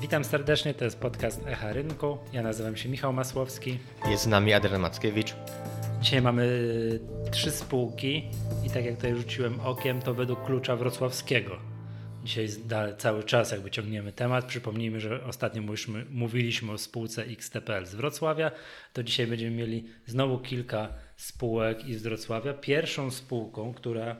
Witam serdecznie, to jest podcast Echa Rynku. Ja nazywam się Michał Masłowski. Jest z nami Adrian Mackiewicz. Dzisiaj mamy trzy spółki i tak jak tutaj rzuciłem okiem, to według klucza wrocławskiego. Dzisiaj cały czas jakby ciągniemy temat. Przypomnijmy, że ostatnio mówiliśmy, mówiliśmy o spółce XTPL z Wrocławia, to dzisiaj będziemy mieli znowu kilka spółek z Wrocławia. Pierwszą spółką, która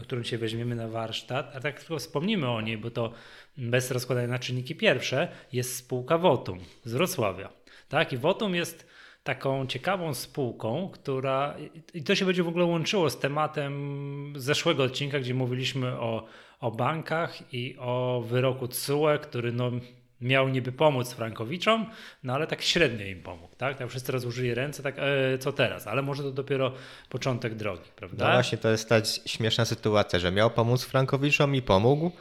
o którym się weźmiemy na warsztat, a tak tylko wspomnimy o niej, bo to bez rozkładania na czynniki pierwsze jest spółka Wotum z Wrocławia. Tak? I Wotum jest taką ciekawą spółką, która i to się będzie w ogóle łączyło z tematem zeszłego odcinka, gdzie mówiliśmy o, o bankach i o wyroku TSUE, który no, miał niby pomóc Frankowiczom, no ale tak średnio im pomógł, tak? Tak wszyscy rozłożyli ręce, tak e, co teraz? Ale może to dopiero początek drogi, prawda? No właśnie, to jest ta śmieszna sytuacja, że miał pomóc Frankowiczom i pomógł,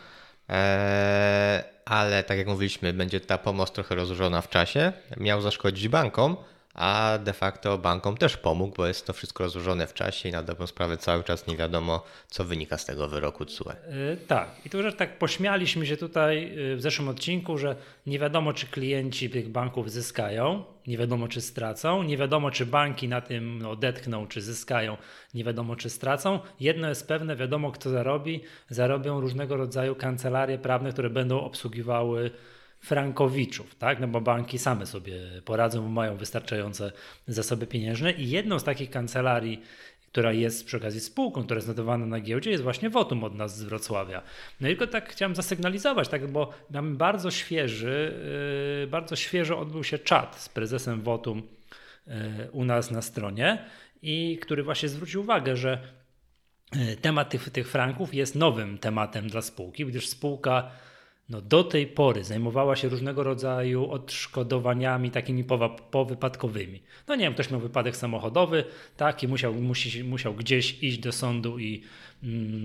e, ale tak jak mówiliśmy, będzie ta pomoc trochę rozłożona w czasie, miał zaszkodzić bankom, a de facto bankom też pomógł, bo jest to wszystko rozłożone w czasie i na dobrą sprawę cały czas nie wiadomo, co wynika z tego wyroku TSUE. Yy, tak, i tu już tak pośmialiśmy się tutaj yy, w zeszłym odcinku, że nie wiadomo, czy klienci tych banków zyskają, nie wiadomo, czy stracą, nie wiadomo, czy banki na tym odetchną, czy zyskają, nie wiadomo, czy stracą. Jedno jest pewne, wiadomo, kto zarobi. Zarobią różnego rodzaju kancelarie prawne, które będą obsługiwały frankowiczów, tak? No bo banki same sobie poradzą, mają wystarczające zasoby pieniężne i jedną z takich kancelarii, która jest przy okazji spółką, która jest notowana na giełdzie, jest właśnie Wotum od nas z Wrocławia. No i tylko tak chciałem zasygnalizować, tak, bo mamy bardzo świeży, yy, bardzo świeżo odbył się czat z prezesem Wotum yy, u nas na stronie i który właśnie zwrócił uwagę, że yy, temat tych, tych franków jest nowym tematem dla spółki, gdyż spółka no do tej pory zajmowała się różnego rodzaju odszkodowaniami takimi powypadkowymi. No nie wiem, ktoś miał wypadek samochodowy, tak, i musiał, musi, musiał gdzieś iść do sądu i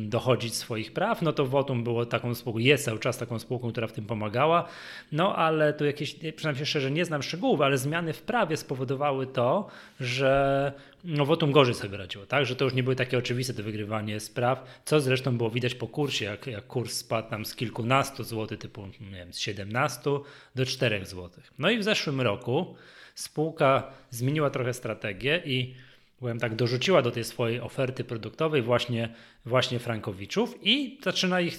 dochodzić swoich praw, no to Wotum było taką spółką, jest cały czas taką spółką, która w tym pomagała, no ale tu jakieś, przynajmniej szczerze nie znam szczegółów, ale zmiany w prawie spowodowały to, że no Wotum gorzej sobie radziło, tak? Że to już nie były takie oczywiste to wygrywanie spraw, co zresztą było widać po kursie, jak, jak kurs spadł tam z kilkunastu złotych, typu nie wiem, z 17 do 4 złotych. No i w zeszłym roku spółka zmieniła trochę strategię i powiem tak, dorzuciła do tej swojej oferty produktowej właśnie właśnie Frankowiczów i zaczyna ich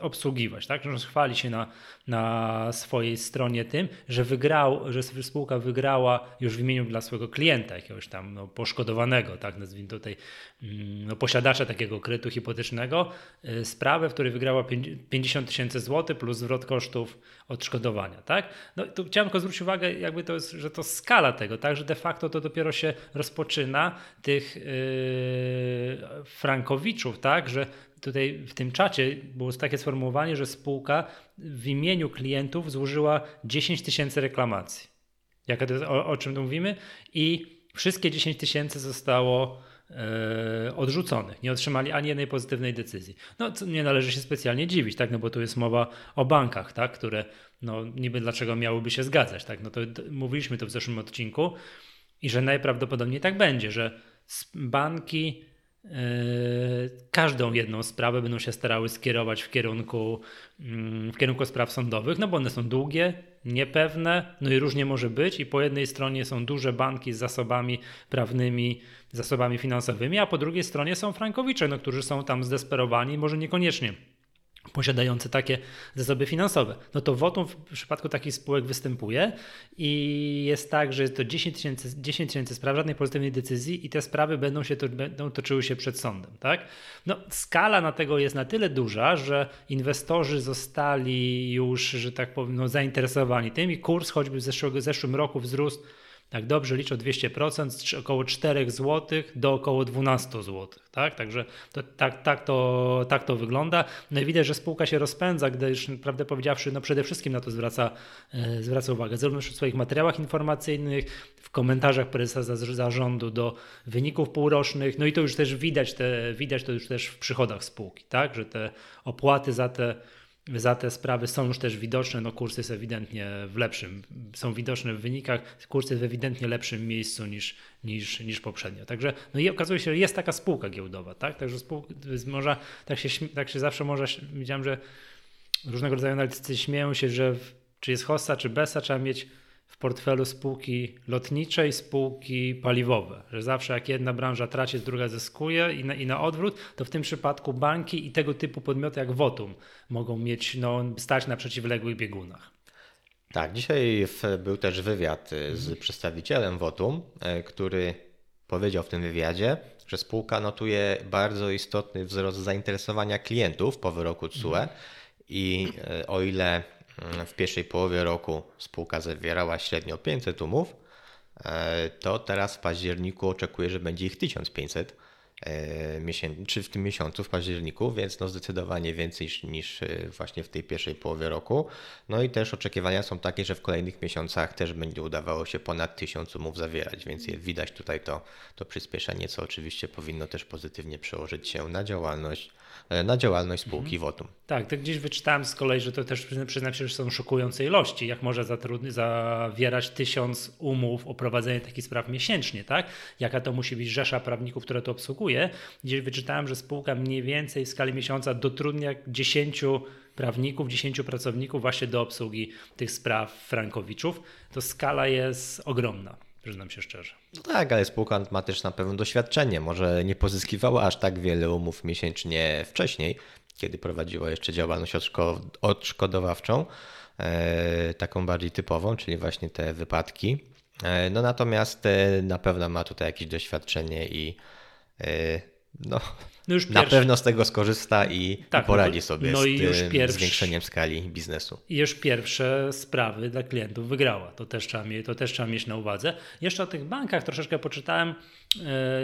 obsługiwać. Tak? Chwali się na, na swojej stronie tym, że wygrał, że spółka wygrała już w imieniu dla swojego klienta, jakiegoś tam no, poszkodowanego, tak nazwijmy tutaj, mm, no, posiadacza takiego kredytu hipotecznego, y, sprawę, w której wygrała 50 tysięcy złotych plus zwrot kosztów odszkodowania. Tak? No, tu chciałem tylko zwrócić uwagę, jakby to jest, że to skala tego, tak? że de facto to dopiero się rozpoczyna tych yy, Frankowiczów, tak, że tutaj w tym czacie było takie sformułowanie, że spółka w imieniu klientów złożyła 10 tysięcy reklamacji. Jak o, o czym tu mówimy? I wszystkie 10 tysięcy zostało e, odrzuconych. Nie otrzymali ani jednej pozytywnej decyzji. No, nie należy się specjalnie dziwić, tak? no bo tu jest mowa o bankach, tak? które no, niby dlaczego miałyby się zgadzać. Tak? No to, to mówiliśmy to w zeszłym odcinku i że najprawdopodobniej tak będzie, że banki Yy, każdą jedną sprawę będą się starały skierować w kierunku, mm, w kierunku spraw sądowych, no bo one są długie, niepewne, no i różnie może być. I po jednej stronie są duże banki z zasobami prawnymi, zasobami finansowymi, a po drugiej stronie są frankowicze, no, którzy są tam zdesperowani, może niekoniecznie posiadający takie zasoby finansowe. No to wotum w przypadku takich spółek występuje i jest tak, że to 10 tysięcy 10 tysięcy spraw, żadnej pozytywnej decyzji i te sprawy będą się będą toczyły się przed sądem. Tak? No, skala na tego jest na tyle duża, że inwestorzy zostali już, że tak powiem, no, zainteresowani tym i kurs choćby w zeszłego, zeszłym roku wzrósł tak dobrze liczę 200%, z około 4 zł do około 12 zł. Tak? Także to, tak, tak, to, tak to wygląda. No i widać, że spółka się rozpędza, gdyż prawdę powiedziawszy, no przede wszystkim na to zwraca, e, zwraca uwagę, zarówno w swoich materiałach informacyjnych, w komentarzach prezesa zarządu do wyników półrocznych, no i to już też widać, te, widać to już też w przychodach spółki, tak? że te opłaty za te za te sprawy są już też widoczne. No, kurs jest ewidentnie w lepszym, są widoczne w wynikach, kurs jest w ewidentnie lepszym miejscu niż, niż, niż poprzednio. Także no i okazuje się, że jest taka spółka giełdowa, tak? Także spółka, może, tak się, tak się zawsze może, widziałem, że różnego rodzaju analitycy śmieją się, że w czy jest hossa, czy besa, trzeba mieć w portfelu spółki lotniczej, spółki paliwowe. Że zawsze jak jedna branża traci, druga zyskuje i na, i na odwrót, to w tym przypadku banki i tego typu podmioty jak Votum mogą mieć, no, stać na przeciwległych biegunach. Tak, dzisiaj był też wywiad y, z mhm. przedstawicielem Votum, y, który powiedział w tym wywiadzie, że spółka notuje bardzo istotny wzrost zainteresowania klientów po wyroku TSUE mhm. i y, o ile w pierwszej połowie roku spółka zawierała średnio 500 umów, e, to teraz w październiku oczekuje, że będzie ich 1500 e, czy w tym miesiącu, w październiku, więc no zdecydowanie więcej niż e, właśnie w tej pierwszej połowie roku. No i też oczekiwania są takie, że w kolejnych miesiącach też będzie udawało się ponad 1000 umów zawierać, więc widać tutaj to, to przyspieszenie, co oczywiście powinno też pozytywnie przełożyć się na działalność na działalność spółki mhm. Votum. Tak, to gdzieś wyczytałem z kolei, że to też przyznam się, że są szokujące ilości. Jak może zawierać tysiąc umów o prowadzenie takich spraw miesięcznie, tak? Jaka to musi być rzesza prawników, które to obsługuje. Gdzieś wyczytałem, że spółka mniej więcej w skali miesiąca dotrudnia 10 prawników, 10 pracowników właśnie do obsługi tych spraw frankowiczów. To skala jest ogromna przyznam się szczerze. No tak, ale spółka ma też na pewno doświadczenie. Może nie pozyskiwała aż tak wiele umów miesięcznie wcześniej, kiedy prowadziła jeszcze działalność odszkodowawczą, e, taką bardziej typową, czyli właśnie te wypadki. E, no natomiast e, na pewno ma tutaj jakieś doświadczenie i no, no już na pewno z tego skorzysta i, tak, i poradzi sobie no i już pierwszy, zwiększeniem skali biznesu. I już pierwsze sprawy dla klientów wygrała. To też, trzeba mieć, to też trzeba mieć na uwadze. Jeszcze o tych bankach troszeczkę poczytałem,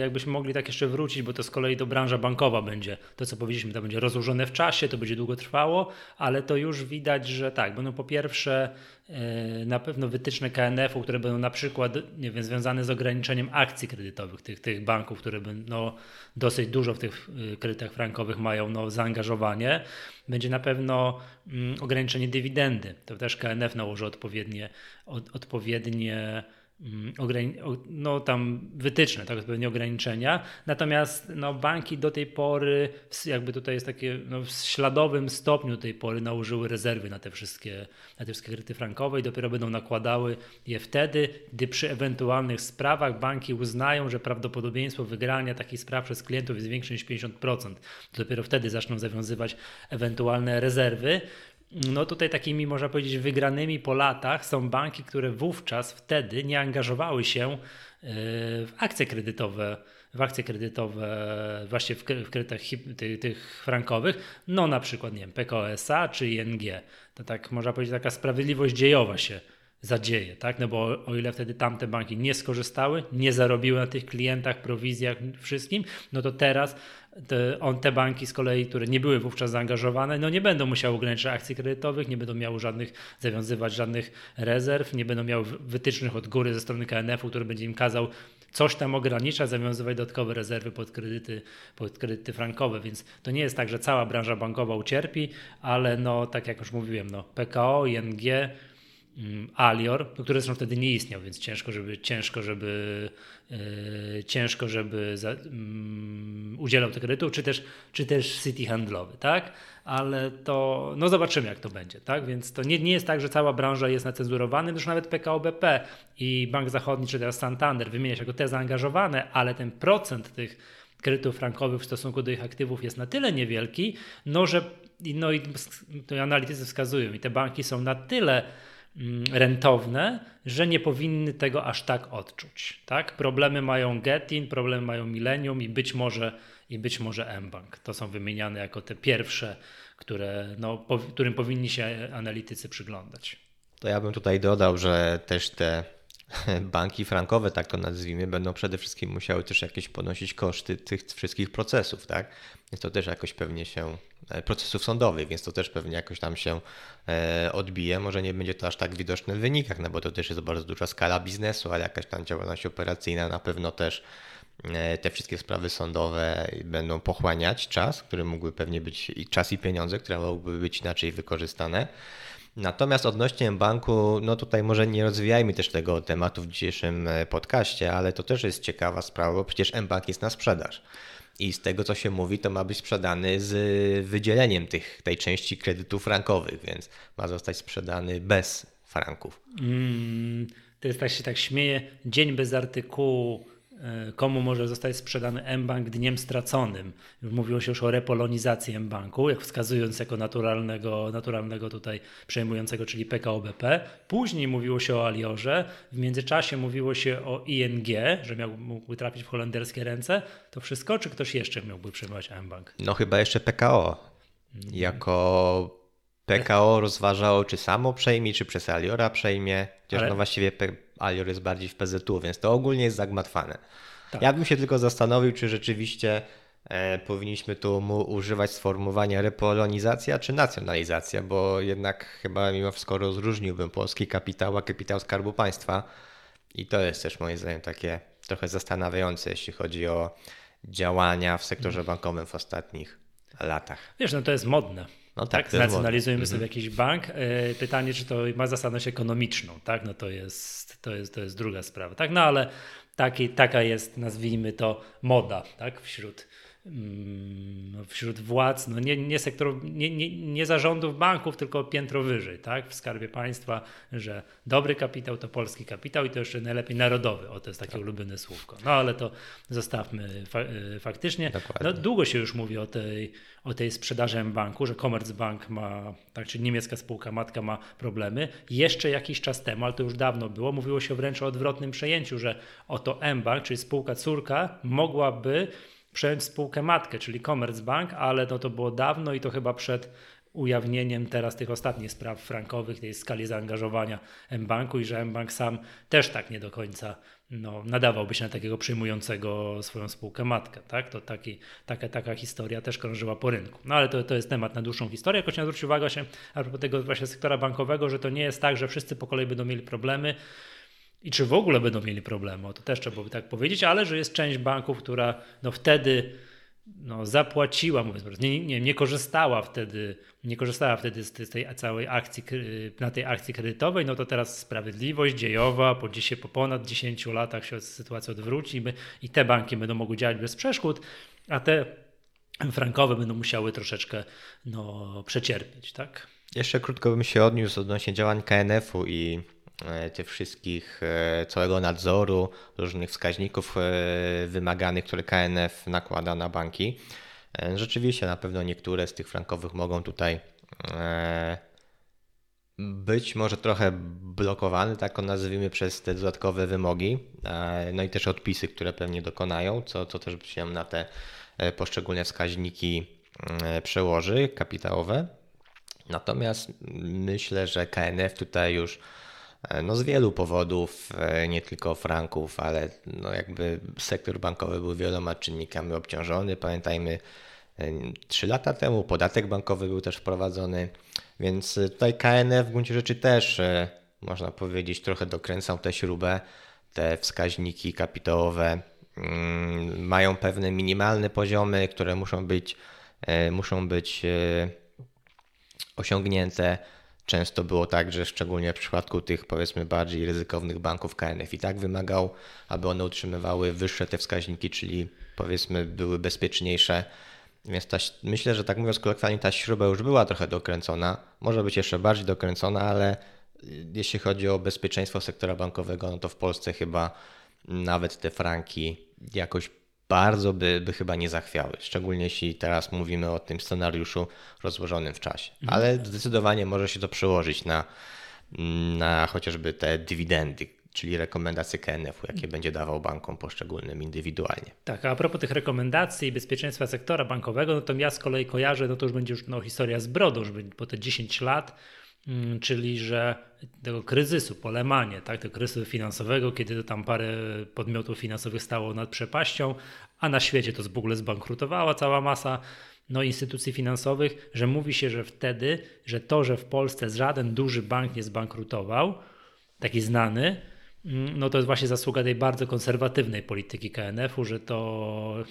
jakbyśmy mogli tak jeszcze wrócić, bo to z kolei to branża bankowa będzie, to co powiedzieliśmy, to będzie rozłożone w czasie, to będzie długo trwało, ale to już widać, że tak, będą po pierwsze e, na pewno wytyczne KNF-u, które będą na przykład nie wiem, związane z ograniczeniem akcji kredytowych tych, tych banków, które no, dosyć dużo w tych Y, kredytach frankowych mają no, zaangażowanie, będzie na pewno mm, ograniczenie dywidendy. To też KNF nałoży odpowiednie, od, odpowiednie no, tam wytyczne, tak, odpowiednie ograniczenia. Natomiast no, banki do tej pory, jakby tutaj jest takie no, w śladowym stopniu tej pory nałożyły rezerwy na te wszystkie, na te wszystkie kredyty frankowe i dopiero będą nakładały je wtedy, gdy przy ewentualnych sprawach banki uznają, że prawdopodobieństwo wygrania takich spraw przez klientów jest większe niż 50%. Dopiero wtedy zaczną zawiązywać ewentualne rezerwy. No tutaj takimi, można powiedzieć, wygranymi po latach są banki, które wówczas, wtedy nie angażowały się e, w akcje kredytowe, w akcje kredytowe właśnie w, kredytach tych, tych frankowych, no na przykład, nie wiem, PKO SA czy ING. To tak, można powiedzieć, taka sprawiedliwość dziejowa się zadzieje, tak? No bo o ile wtedy tamte banki nie skorzystały, nie zarobiły na tych klientach, prowizjach, wszystkim, no to teraz te, on, te banki z kolei, które nie były wówczas zaangażowane, no nie będą musiały ograniczać akcji kredytowych, nie będą miały żadnych, zawiązywać żadnych rezerw, nie będą miały wytycznych od góry ze strony KNF-u, który będzie im kazał coś tam ograniczać, zawiązywać dodatkowe rezerwy pod kredyty, pod kredyty frankowe, więc to nie jest tak, że cała branża bankowa ucierpi, ale no tak jak już mówiłem, no PKO, ING, Mm, Alior, który zresztą wtedy nie istniał, więc ciężko, żeby ciężko, żeby yy, ciężko, żeby za, yy, udzielał tych kredytów, czy też, czy też City handlowy, tak? Ale to, no zobaczymy jak to będzie, tak? Więc to nie, nie jest tak, że cała branża jest nacenzurowana, już nawet PKO BP i Bank Zachodni, czy teraz Santander wymienia się jako te zaangażowane, ale ten procent tych kredytów frankowych w stosunku do ich aktywów jest na tyle niewielki, no że no i to analitycy wskazują i te banki są na tyle Mm, rentowne, że nie powinny tego aż tak odczuć. Tak? Problemy mają Getin, problemy mają Millennium i być może i być może mBank. To są wymieniane jako te pierwsze, które, no, po, którym powinni się analitycy przyglądać. To ja bym tutaj dodał, że też te banki frankowe, tak to nazwijmy, będą przede wszystkim musiały też jakieś ponosić koszty tych wszystkich procesów, tak? Więc to też jakoś pewnie się, e, procesów sądowych, więc to też pewnie jakoś tam się e, odbije. Może nie będzie to aż tak widoczne w wynikach, no bo to też jest bardzo duża skala biznesu, ale jakaś tam działalność operacyjna na pewno też te wszystkie sprawy sądowe będą pochłaniać czas, który mógłby pewnie być i czas i pieniądze, które mogłyby być inaczej wykorzystane. Natomiast odnośnie banku, no tutaj może nie rozwijajmy też tego tematu w dzisiejszym podcaście, ale to też jest ciekawa sprawa, bo przecież mBank jest na sprzedaż. I z tego, co się mówi, to ma być sprzedany z wydzieleniem tych, tej części kredytów frankowych, więc ma zostać sprzedany bez franków. Mm, to jest tak się tak śmieje, dzień bez artykułu E, komu może zostać sprzedany mBank dniem straconym. Mówiło się już o repolonizacji mBanku, jak wskazując jako naturalnego, naturalnego tutaj przejmującego, czyli PKO BP. Później mówiło się o Aliorze, w międzyczasie mówiło się o ING, że miał, mógłby trafić w holenderskie ręce. To wszystko, czy ktoś jeszcze miałby przejmować mBank? No chyba jeszcze PKO. Jako PKO rozważało, czy samo przejmie, czy przez Aliora przejmie. Chociaż Ale... no właściwie Alior jest bardziej w PZU, więc to ogólnie jest zagmatwane. Tak. Ja bym się tylko zastanowił, czy rzeczywiście e, powinniśmy tu mu używać sformułowania repolonizacja czy nacjonalizacja, bo jednak chyba mimo wszystko rozróżniłbym polski kapitał, a kapitał Skarbu Państwa. I to jest też moim zdaniem takie trochę zastanawiające, jeśli chodzi o działania w sektorze mhm. bankowym w ostatnich latach. Wiesz, no to jest modne. No tak, tak nacjonalizujemy sobie mhm. jakiś bank. E, pytanie, czy to ma zasadność ekonomiczną, tak? No to jest, to jest, to jest druga sprawa, tak? No ale taki, taka jest, nazwijmy to, moda, tak? Wśród, wśród władz, no nie, nie, sektor, nie, nie, nie zarządów banków, tylko piętro wyżej, tak? W skarbie państwa, że dobry kapitał to polski kapitał i to jeszcze najlepiej narodowy. O, to jest takie tak. ulubione słówko. No ale to zostawmy fa e, faktycznie. No, długo się już mówi o tej o tej sprzedaży banku, że Commerzbank ma, tak, czyli niemiecka spółka matka ma problemy. Jeszcze jakiś czas temu, ale to już dawno było, mówiło się wręcz o odwrotnym przejęciu, że oto mBank, czyli spółka córka, mogłaby przejąć spółkę matkę, czyli Commerzbank, ale no to było dawno i to chyba przed ujawnieniem teraz tych ostatnich spraw frankowych, tej skali zaangażowania mBanku i że mBank sam też tak nie do końca no, nadawałby się na takiego przyjmującego swoją spółkę matkę. Tak? To taki, taka, taka historia też krążyła po rynku. No ale to, to jest temat na dłuższą historię. Jakoś zwrócić uwagę się a propos tego właśnie sektora bankowego, że to nie jest tak, że wszyscy po kolei będą mieli problemy i czy w ogóle będą mieli problemy, to też trzeba by tak powiedzieć, ale że jest część banków, która no wtedy no, zapłaciła, mówiąc nie, nie, nie korzystała wtedy, nie korzystała wtedy z, tej całej akcji, na tej akcji kredytowej, no to teraz sprawiedliwość dziejowa, po, dziesię, po ponad 10 latach się sytuacja odwróci i te banki będą mogły działać bez przeszkód, a te frankowe będą musiały troszeczkę no, przecierpieć, tak? Jeszcze krótko bym się odniósł odnośnie działań KNF-u i tych wszystkich, e, całego nadzoru, różnych wskaźników e, wymaganych, które KNF nakłada na banki. Rzeczywiście na pewno niektóre z tych frankowych mogą tutaj być może trochę blokowane, tak nazwijmy, przez te dodatkowe wymogi, no i też odpisy, które pewnie dokonają, co, co też się na te poszczególne wskaźniki przełoży kapitałowe. Natomiast myślę, że KNF tutaj już E, no z wielu powodów, e, nie tylko franków, ale no jakby sektor bankowy był wieloma czynnikami obciążony. Pamiętajmy, e, trzy lata temu podatek bankowy był też wprowadzony, więc tutaj KNF w gruncie rzeczy też można powiedzieć trochę dokręcał tę śrubę. Te wskaźniki kapitałowe mm, mają pewne minimalne poziomy, które muszą być, muszą być osiągnięte często było tak, że szczególnie w przypadku tych powiedzmy bardziej ryzykownych banków KNF i tak wymagał, aby one utrzymywały wyższe te wskaźniki, czyli powiedzmy były bezpieczniejsze. Więc ta, myślę, że tak mówiąc kolokwialnie ta śruba już była trochę dokręcona, może być jeszcze bardziej dokręcona, ale jeśli chodzi o bezpieczeństwo sektora bankowego, no to w Polsce chyba nawet te franki jakoś bardzo by, by chyba nie zachwiały. Szczególnie jeśli teraz mówimy o tym scenariuszu rozłożonym w czasie. Mhm. Ale zdecydowanie może się to przełożyć na, na chociażby te dywidendy, czyli rekomendacje KNF-u, jakie będzie dawał bankom poszczególnym indywidualnie. Tak, a propos tych rekomendacji i bezpieczeństwa sektora bankowego, no to ja z kolei kojarzę, no to już będzie już no, historia z brodą, już po te 10 lat czyli że tego kryzysu, polemanie, tak, tego kryzysu finansowego, kiedy to tam parę podmiotów finansowych stało nad przepaścią, a na świecie to w ogóle zbankrutowała cała masa no, instytucji finansowych, że mówi się, że wtedy, że to, że w Polsce żaden duży bank nie zbankrutował, taki znany, Mm, no to jest właśnie zasługa tej bardzo konserwatywnej polityki KNF-u, że to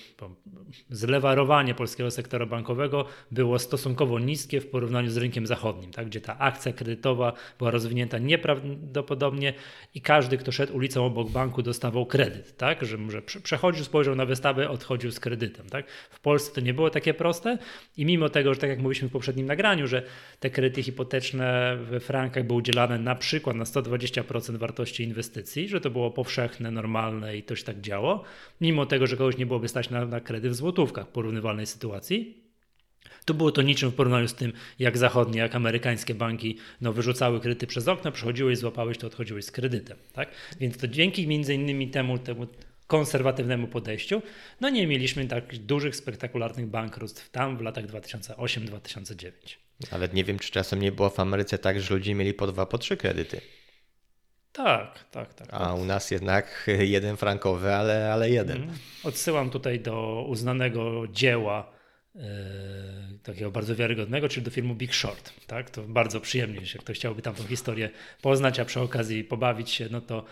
zlewarowanie polskiego sektora bankowego było stosunkowo niskie w porównaniu z rynkiem zachodnim, tak, gdzie ta akcja kredytowa była rozwinięta nieprawdopodobnie i każdy, kto szedł ulicą obok banku dostawał kredyt, tak, że, że przechodził, spojrzał na wystawę, odchodził z kredytem. Tak. W Polsce to nie było takie proste i mimo tego, że tak jak mówiliśmy w poprzednim nagraniu, że te kredyty hipoteczne we frankach były udzielane na przykład na 120% wartości inwestycji, inwestycji, że to było powszechne, normalne i to się tak działo, mimo tego, że kogoś nie byłoby stać na, na kredyt w złotówkach w porównywalnej sytuacji. To było to niczym w porównaniu z tym, jak zachodnie, jak amerykańskie banki no, wyrzucały kredyty przez okno, przychodziłeś, złapałeś, to odchodziłeś z kredytem. Tak? Więc to dzięki między innymi temu, temu konserwatywnemu podejściu, no nie mieliśmy tak dużych, spektakularnych bankructw tam w latach 2008-2009. Ale nie wiem, czy czasem nie było w Ameryce tak, że ludzie mieli po dwa, po trzy kredyty. Tak, tak, tak. A tak. u nas jednak jeden frankowy, ale, ale jeden. Mhm. Odsyłam tutaj do uznanego dzieła yy, takiego bardzo wiarygodnego, czyli do filmu Big Short. Tak? To bardzo przyjemnie, jeśli ktoś chciałby tam tą historię poznać, a przy okazji pobawić się, no to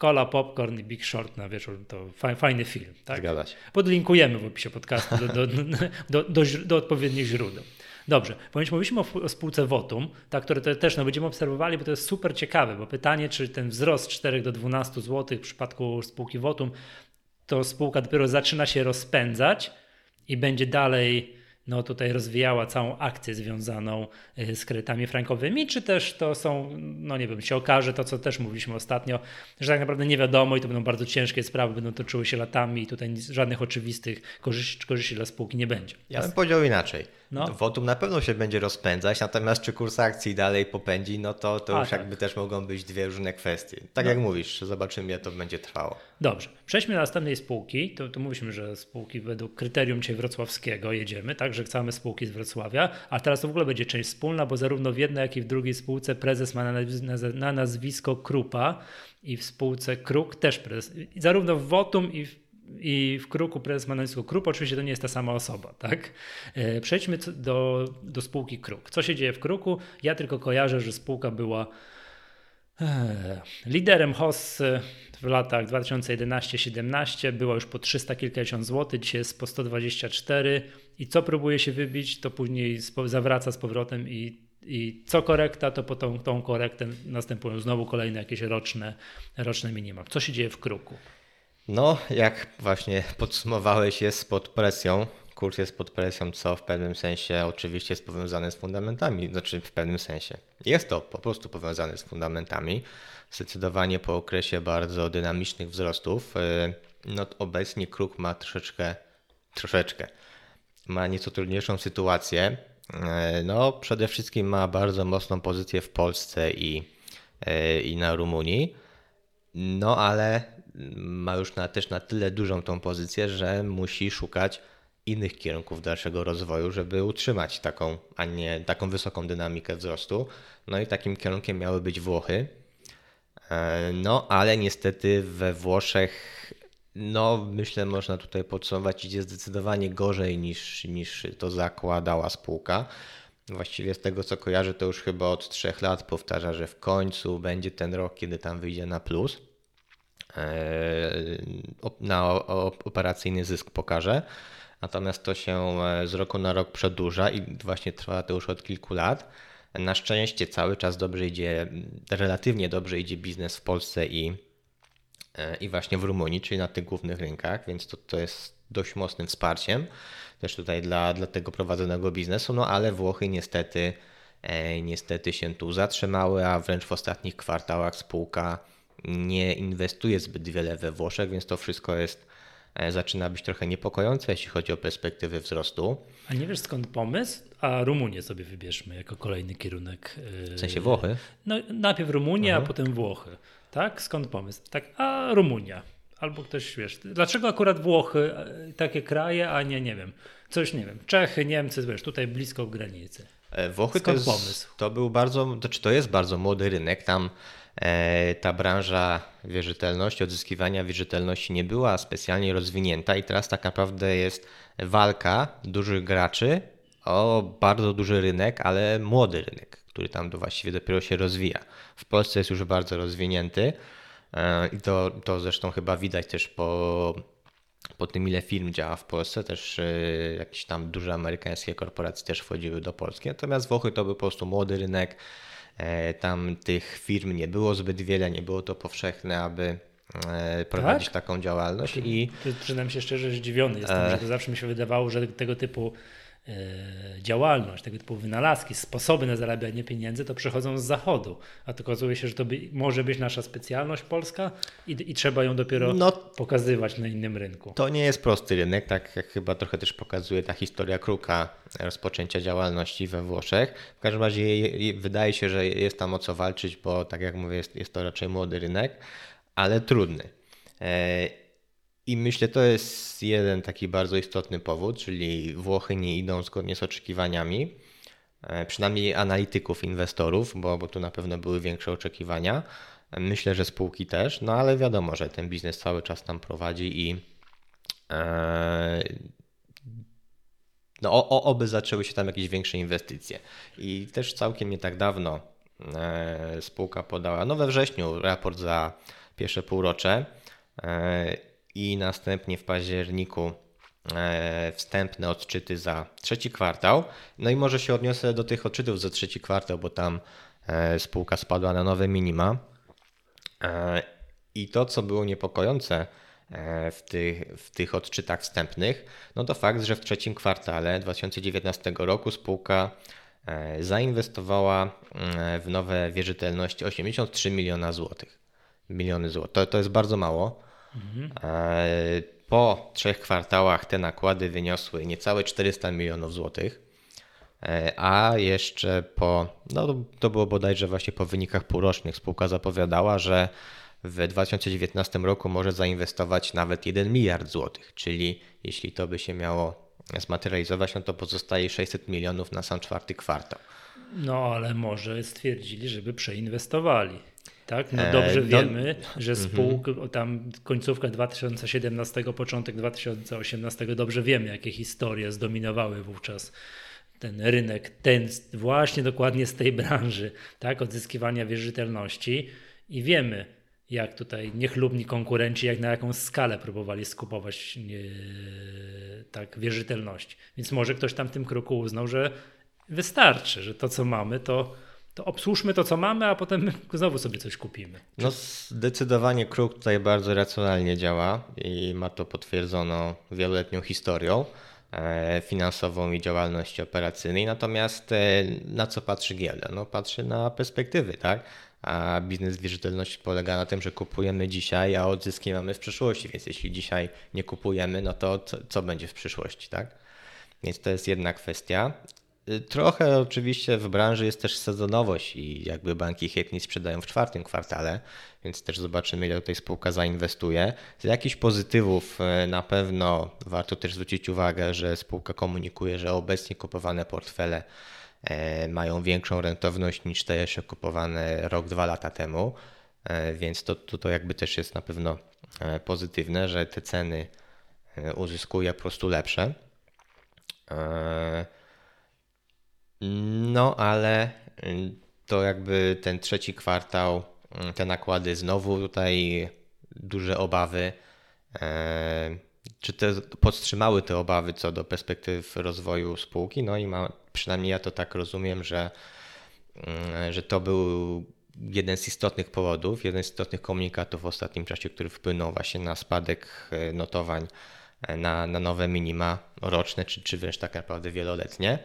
Cola, Popcorn i Big Short na wieczór to fajny film. Tak? Zgadza się. Podlinkujemy w opisie podcastu do, do, do, do, do odpowiednich źródeł. Dobrze, ponieważ mówiliśmy o, spółce Votum, ta, które też no, będziemy obserwowali, bo to jest super ciekawe, bo pytanie, czy ten wzrost 4 do 12 zł w przypadku spółki Votum, to spółka dopiero zaczyna się rozpędzać i będzie dalej no tutaj rozwijała całą akcję związaną y, z kredytami frankowymi, czy też to są, no nie wiem, się okaże to, co też mówiliśmy ostatnio, że tak naprawdę nie wiadomo i to będą bardzo ciężkie sprawy, będą toczyły się latami i tutaj żadnych oczywistych korzyści, korzyści dla spółki nie będzie. Ja bym powiedział inaczej. No. Wotum na pewno się będzie rozpędzać, natomiast czy kurs akcji dalej popędzi, no to, to A, już tak. jakby też mogą być dwie różne kwestie. Tak no. jak mówisz, zobaczymy jak to będzie trwało. Dobrze, przejdźmy do następnej spółki. To, to mówiliśmy, że spółki według kryterium dzisiaj wrocławskiego jedziemy, tak, że chcemy spółki z Wrocławia, a teraz to w ogóle będzie część wspólna, bo zarówno w jednej, jak i w drugiej spółce prezes ma na, na nazwisko Krupa i w spółce Kruk też prezes. Zarówno w Wotum i w i w Kruku prezes ma nazwisko Krup, oczywiście to nie jest ta sama osoba, tak? E, przejdźmy do, do spółki Kruk. Co się dzieje w Kruku? Ja tylko kojarzę, że spółka była e, liderem Hossy w latach 2011-17, była już po 300 kilkadziesiąt złotych, dzisiaj jest po 124 i co próbuje się wybić, to później zawraca z powrotem i i co korekta, to po tą, tą korektę następują znowu kolejne jakieś roczne, roczne minima. Co się dzieje w kruku? No, jak właśnie podsumowałeś, jest pod presją. Kurs jest pod presją, co w pewnym sensie oczywiście jest powiązane z fundamentami. Znaczy, w pewnym sensie. Jest to po prostu powiązane z fundamentami. Zdecydowanie po okresie bardzo dynamicznych wzrostów. Y, no, obecnie kruk ma troszeczkę, troszeczkę, ma nieco trudniejszą sytuację. Y, no, przede wszystkim ma bardzo mocną pozycję w Polsce i, y, i na Rumunii. No, ale ma już na, też na tyle dużą tą pozycję, że musi szukać innych kierunków dalszego rozwoju, żeby utrzymać taką, a nie taką wysoką dynamikę wzrostu. No i takim kierunkiem miały być Włochy. E, no, ale niestety we Włoszech, no myślę, można tutaj podsumować, idzie zdecydowanie gorzej niż, niż to zakładała spółka. Właściwie z tego co kojarzę, to już chyba od trzech lat powtarza, że w końcu będzie ten rok, kiedy tam wyjdzie na plus. E, na operacyjny zysk pokaże. Natomiast to się e, z roku na rok przedłuża i właśnie trwa to już od kilku lat. Na szczęście cały czas dobrze idzie, relatywnie dobrze idzie biznes w Polsce i, e, i właśnie w Rumunii, czyli na tych głównych rynkach, więc to, to jest dość mocnym wsparciem też tutaj dla, dla tego prowadzonego biznesu, no ale Włochy niestety, niestety się tu zatrzymały, a wręcz w ostatnich kwartałach spółka nie inwestuje zbyt wiele we Włoszech, więc to wszystko jest e, zaczyna być trochę niepokojące, jeśli chodzi o perspektywy wzrostu. A nie wiesz skąd pomysł? A Rumunię sobie wybierzmy jako kolejny kierunek. E, w sensie Włochy? No, najpierw Rumunia, a potem Włochy. Tak? Skąd pomysł? Tak, a Rumunia. Albo ktoś, wiesz, dlaczego akurat Włochy, e, takie kraje, a nie, nie wiem, coś, nie wiem, Czechy, Niemcy, wiesz, tutaj blisko granicy. Włochy to, jest, pomysł? to był bardzo, to, czy to jest bardzo młody rynek, tam E, ta branża wierzytelności, odzyskiwania wierzytelności nie była specjalnie rozwinięta i teraz tak naprawdę jest walka dużych graczy o bardzo duży rynek, ale młody rynek, który tam właściwie dopiero się rozwija. W Polsce jest już bardzo rozwinięty. I to, to zresztą chyba widać też po, po tym, ile firm działa w Polsce. Też jakieś tam duże amerykańskie korporacje też wchodziły do Polski. Natomiast Włochy to był po prostu młody rynek. Tam tych firm nie było zbyt wiele, nie było to powszechne, aby prowadzić tak? taką działalność. I... Przyznam się szczerze, zdziwiony jestem, e... że to zawsze mi się wydawało, że tego typu E, działalność, tego typu wynalazki, sposoby na zarabianie pieniędzy, to przychodzą z zachodu. A to okazuje się, że to by, może być nasza specjalność polska i, i trzeba ją dopiero no, pokazywać na innym rynku. To nie jest prosty rynek, tak jak chyba trochę też pokazuje ta historia kruka rozpoczęcia działalności we Włoszech. W każdym razie wydaje się, że jest tam o co walczyć, bo tak jak mówię, jest, jest to raczej młody rynek, ale trudny. I myślę, to jest jeden taki bardzo istotny powód, czyli Włochy nie idą zgodnie z oczekiwaniami, e, przynajmniej analityków, inwestorów, bo, bo tu na pewno były większe oczekiwania. Myślę, że spółki też, no ale wiadomo, że ten biznes cały czas tam prowadzi i e, no, o, oby zaczęły się tam jakieś większe inwestycje. I też całkiem nie tak dawno e, spółka podała, no we wrześniu, raport za pierwsze półrocze i następnie w październiku e, wstępne odczyty za trzeci kwartał. No i może się odniosę do tych odczytów za trzeci kwartał, bo tam e, spółka spadła na nowe minima. E, I to, co było niepokojące w tych, w tych odczytach wstępnych, no to fakt, że w trzecim kwartale 2019 roku spółka zainwestowała w nowe wierzytelności 83 miliona złotych. Miliony złotych. To, to jest bardzo mało. Mhm. Po trzech kwartałach te nakłady wyniosły niecałe 400 milionów złotych, e, a jeszcze po, no to było bodajże właśnie po wynikach półrocznych, spółka zapowiadała, że w 2019 roku może zainwestować nawet 1 miliard złotych, czyli jeśli to by się miało zmaterializować, no to pozostaje 600 milionów na sam czwarty kwartał. No ale może stwierdzili, żeby przeinwestowali. Tak? No e, dobrze wiemy, że mhm. spółka, tam końcówka 2017, początek 2018, dobrze wiemy, jakie historie zdominowały wówczas ten rynek, ten właśnie dokładnie z tej branży, tak? odzyskiwania wierzytelności i wiemy, jak tutaj niechlubni konkurenci, jak na jaką skalę próbowali skupować nie, tak wierzytelność. Więc może ktoś tam w tym kroku uznał, że wystarczy, że to co mamy to to obsłużmy to, co mamy, a potem znowu sobie coś kupimy. No zdecydowanie Kruk tutaj bardzo racjonalnie działa i ma to potwierdzoną wieloletnią historią e, finansową i działalności operacyjnej. Natomiast e, na co patrzy giełda? No patrzy na perspektywy, tak? A biznes wierzytelności polega na tym, że kupujemy dzisiaj, a odzyski mamy w przyszłości, więc jeśli dzisiaj nie kupujemy, no to co, co będzie w przyszłości, tak? Więc to jest jedna kwestia. Y, trochę oczywiście w branży jest też sezonowość i jakby banki chętnie sprzedają w czwartym kwartale, więc też zobaczymy, ile tutaj spółka zainwestuje. Z jakichś pozytywów y, na pewno warto też zwrócić uwagę, że spółka komunikuje, że obecnie kupowane portfele mają większą rentowność niż te jeszcze kupowane rok, dwa lata temu, e, więc to, to, to jakby też jest na pewno e, pozytywne, że te ceny uzyskuje po prostu lepsze. No, ale y, to jakby ten trzeci kwartał, y, te nakłady znowu tutaj duże obawy. E, czy te podtrzymały te obawy co do perspektyw rozwoju spółki? No i ma, przynajmniej ja to tak rozumiem, że, y, że to był jeden z istotnych powodów, jeden z istotnych komunikatów w ostatnim czasie, który wpłynął właśnie na spadek notowań na, na nowe minima roczne, czy, czy wręcz tak naprawdę wieloletnie.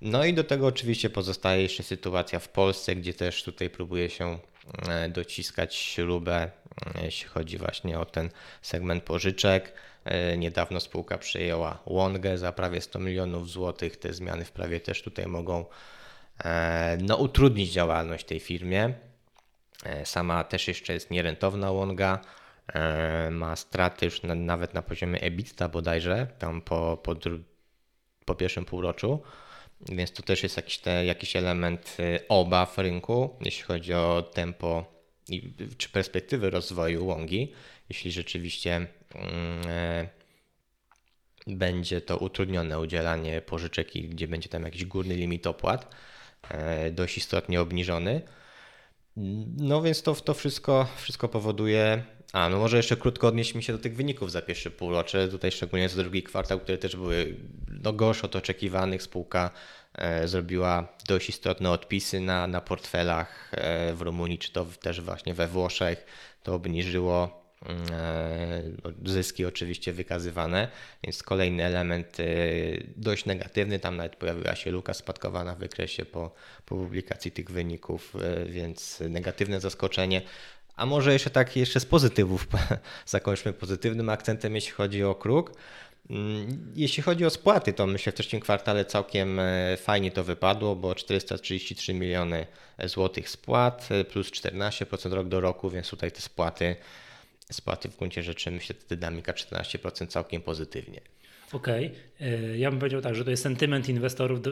No i do tego oczywiście pozostaje jeszcze sytuacja w Polsce, gdzie też tutaj próbuje się e, dociskać śrubę, e, jeśli chodzi właśnie o ten segment pożyczek. E, niedawno spółka przejęła Łongę za prawie 100 milionów złotych. Te zmiany w prawie też tutaj mogą no, utrudnić działalność tej firmie. Sama też jeszcze jest nierentowna Łonga. Ma straty już na, nawet na poziomie EBITDA bodajże, tam po, po, po pierwszym półroczu. Więc to też jest jakiś, te, jakiś element y, obaw rynku, jeśli chodzi o tempo i, czy perspektywy rozwoju łągi. Jeśli rzeczywiście mm, e, będzie to utrudnione udzielanie pożyczek, gdzie będzie tam jakiś górny limit opłat, e, dość istotnie obniżony. No więc to, to wszystko, wszystko powoduje. A, no może jeszcze krótko odnieśmy się do tych wyników za pierwsze półrocze. Tutaj szczególnie za drugi kwartał, które też były no, gorsze od oczekiwanych. Spółka e, zrobiła dość istotne odpisy na, na portfelach e, w Rumunii, czy to też właśnie we Włoszech. To obniżyło zyski oczywiście wykazywane, więc kolejny element e, dość negatywny, tam nawet pojawiła się luka spadkowa na wykresie po, po publikacji tych wyników, e, więc negatywne zaskoczenie. A może jeszcze tak, jeszcze z pozytywów, zakończmy pozytywnym akcentem, jeśli chodzi o kruk. Mm, jeśli chodzi o spłaty, to myślę w trzecim kwartale całkiem fajnie to wypadło, bo 433 miliony złotych spłat plus 14% rok do roku, więc tutaj te spłaty spłaty w gruncie rzeczy myślę, że dynamika 14% całkiem pozytywnie. Okej, okay. ja bym powiedział tak, że to jest sentyment inwestorów do,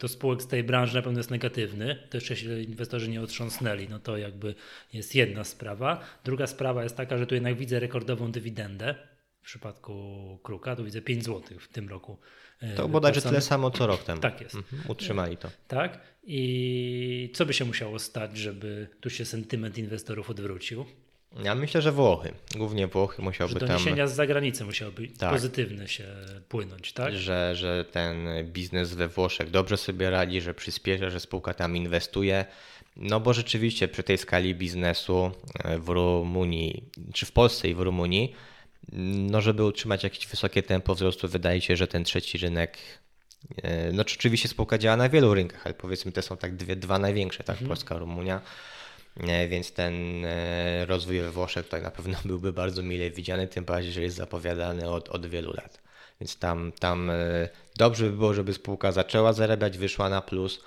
do, spółek z tej branży na pewno jest negatywny. To jeszcze jeśli inwestorzy nie otrząsnęli, no to jakby jest jedna sprawa. Druga sprawa jest taka, że tu jednak widzę rekordową dywidendę. W przypadku Kruka tu widzę 5 zł w tym roku. E, to bodajże tyle samo co rok temu. Tak jest. Mhm, utrzymali to. Tak. I co by się musiało stać, żeby tu się sentyment inwestorów odwrócił? Ja myślę, że Włochy. Głównie Włochy musiałby że doniesienia tam... z zagranicy musiałyby tak. pozytywne się płynąć, tak? Że, że ten biznes we Włoszech dobrze sobie radzi, że przyspiesza, że spółka tam inwestuje. No bo rzeczywiście przy tej skali biznesu e, w Rumunii, czy w Polsce i w Rumunii, no żeby utrzymać jakieś wysokie tempo wzrostu, wydaje się, że ten trzeci rynek e, no oczywiście spółka działa na wielu rynkach, ale powiedzmy te są tak dwie, dwa największe, tak, mhm. Polska, Rumunia więc ten e, rozwój we Włoszech tutaj na pewno byłby bardzo mile widziany, tym bardziej, że jest zapowiadany od, od wielu lat. Więc tam, tam e, dobrze by było, żeby spółka zaczęła zarabiać, wyszła na plus,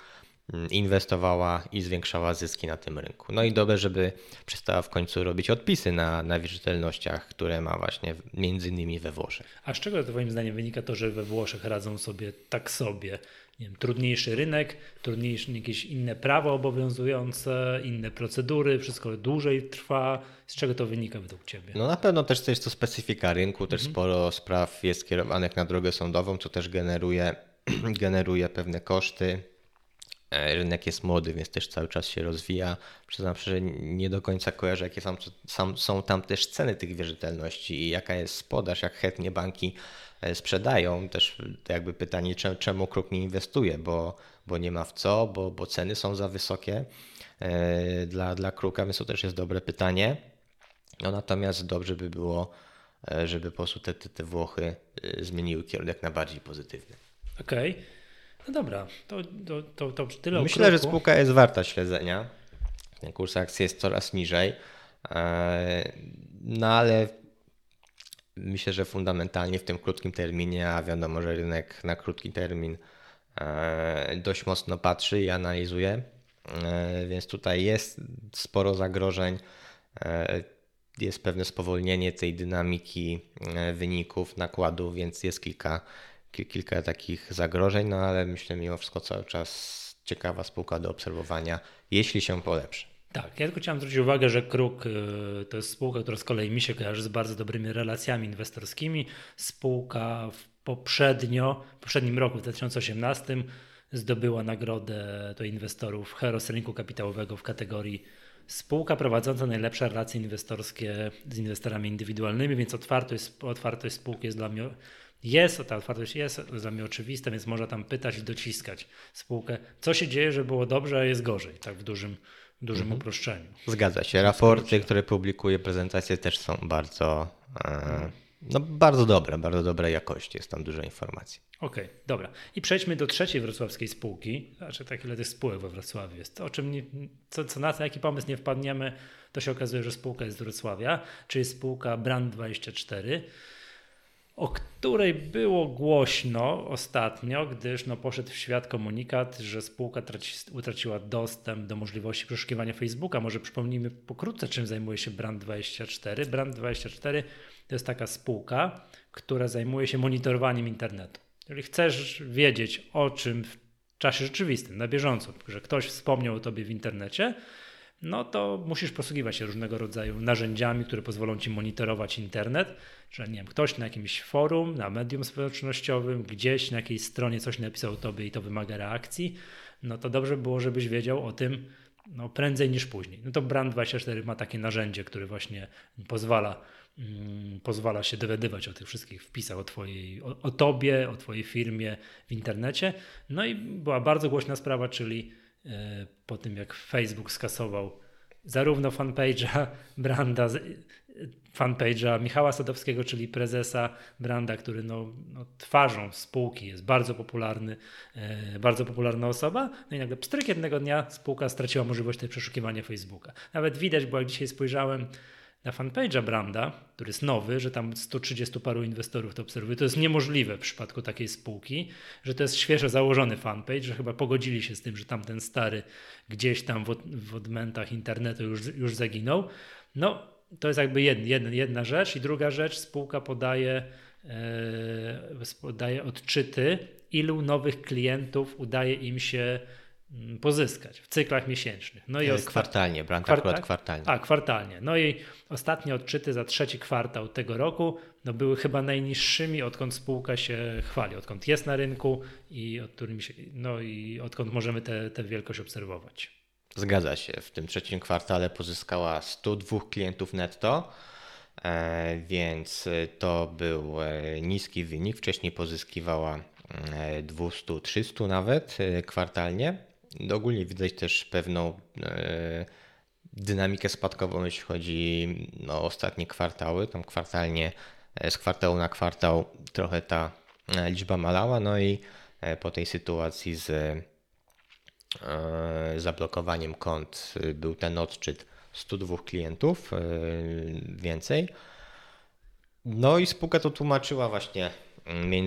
mm, inwestowała i zwiększała zyski na tym rynku. No i dobrze, żeby przestała w końcu robić odpisy na, na wierzytelnościach, które ma właśnie między innymi we Włoszech. A z czego Twoim zdaniem wynika to, że we Włoszech radzą sobie tak sobie? Nie wiem, trudniejszy rynek, trudniejsze jakieś inne prawo obowiązujące, inne procedury, wszystko dłużej trwa. Z czego to wynika według Ciebie? No na pewno też to jest to specyfika rynku, też mhm. sporo spraw jest skierowanych na drogę sądową, co też generuje, generuje pewne koszty. E, rynek jest młody, więc też cały czas się rozwija. Przyznam że nie do końca kojarzę, jakie są, są tam też ceny tych wierzytelności i jaka jest podaż, jak chętnie banki sprzedają. Też jakby pytanie, czemu Kruk nie inwestuje, bo, bo nie ma w co, bo, bo ceny są za wysokie e, dla, dla Kruka, więc to też jest dobre pytanie. No natomiast dobrze by było, e, żeby po prostu te, te, te Włochy zmieniły kierunek na bardziej pozytywny. Okej. Okay. No dobra, to, to, to, to tyle Myślę, że spółka jest warta śledzenia. Kurs akcji jest coraz niżej. No ale myślę, że fundamentalnie w tym krótkim terminie, a wiadomo, że rynek na krótki termin e, dość mocno patrzy i analizuje, e, więc tutaj jest sporo zagrożeń. E, jest pewne spowolnienie tej dynamiki wyników, nakładów, więc jest kilka, kilka takich zagrożeń, no ale myślę mimo wszystko cały czas ciekawa spółka do obserwowania, jeśli się polepszy. Tak, ja tylko chciałem zwrócić uwagę, że Kruk y, to jest spółka, która z kolei mi się kojarzy z bardzo dobrymi relacjami inwestorskimi. Spółka w poprzednio, w poprzednim roku, w 2018, zdobyła nagrodę do inwestorów Heros rynku kapitałowego w kategorii spółka prowadząca najlepsze relacje inwestorskie z inwestorami indywidualnymi, więc otwartość, otwartość spółki jest dla mnie jest, ta otwartość jest dla mnie oczywista, więc można tam pytać i dociskać spółkę, co się dzieje, że było dobrze, a jest gorzej, tak w dużym dużym mhm. uproszczeniu. Zgadza się. Raporty, które publikuje, prezentacje też są bardzo, e, no, bardzo dobre, bardzo dobrej jakości. Jest tam dużo informacji. Okej, okay, dobra. I przejdźmy do trzeciej wrocławskiej spółki. Znaczy, tak ile tych spółek we Wrocławiu jest. O czym nie, co, co na co, jaki pomysł nie wpadniemy, to się okazuje, że spółka jest z Wrocławia, czyli spółka Brand24 o której było głośno ostatnio, gdyż no, poszedł w świat komunikat, że spółka traci, utraciła dostęp do możliwości przeszukiwania Facebooka. Może przypomnijmy pokrótce, czym zajmuje się Brand24. Brand24 to jest taka spółka, która zajmuje się monitorowaniem internetu. Jeżeli chcesz wiedzieć o czym w czasie rzeczywistym, na bieżąco, że ktoś wspomniał o tobie w internecie, no to musisz posługiwać się różnego rodzaju narzędziami, które pozwolą ci monitorować internet, że nie wiem, ktoś na jakimś forum, na medium społecznościowym, gdzieś na jakiejś stronie coś napisał o tobie i to wymaga reakcji, no to dobrze było, żebyś wiedział o tym, no, prędzej niż później. No to Brand24 ma takie narzędzie, które właśnie pozwala, mm, pozwala się dowiadywać o tych wszystkich wpisach o, twojej, o, o tobie, o twojej firmie w internecie. No i była bardzo głośna sprawa, czyli po tym jak Facebook skasował zarówno fanpage'a Branda, fanpage'a Michała Sadowskiego, czyli prezesa Branda, który no, no, twarzą spółki jest bardzo popularny, e, bardzo popularna osoba. No i nagle pstryk jednego dnia spółka straciła możliwość tej przeszukiwania Facebooka. Nawet widać, bo jak dzisiaj spojrzałem na fanpage'a Branda, który jest nowy, że tam 130 paru inwestorów to obserwuje. To jest niemożliwe w przypadku takiej spółki, że to jest świeżo założony fanpage, że chyba pogodzili się z tym, że tamten stary gdzieś tam w, w odmętach internetu już, już zaginął. No, to jest jakby jedna, jedna, jedna rzecz. I druga rzecz, spółka podaje, e, podaje odczyty, ilu nowych klientów udaje im się pozyskać w cyklach miesięcznych. No i ostat... Kwartalnie, brand kwarta... akurat kwartalnie. A, kwartalnie. No i ostatnie odczyty za trzeci kwartał tego roku no były chyba najniższymi, odkąd spółka się chwali, odkąd jest na rynku i, od którym się, no i odkąd możemy tę wielkość obserwować. Zgadza się. W tym trzecim kwartale pozyskała 102 klientów netto, e, więc to był e, niski wynik. Wcześniej pozyskiwała 200-300 e, nawet kwartalnie. Ogólnie widać też pewną dynamikę spadkową, jeśli chodzi o ostatnie kwartały. Tam kwartalnie z kwartału na kwartał trochę ta liczba malała. No i po tej sytuacji z E, zablokowaniem kont był ten odczyt 102 klientów więcej. No i spółka to tłumaczyła właśnie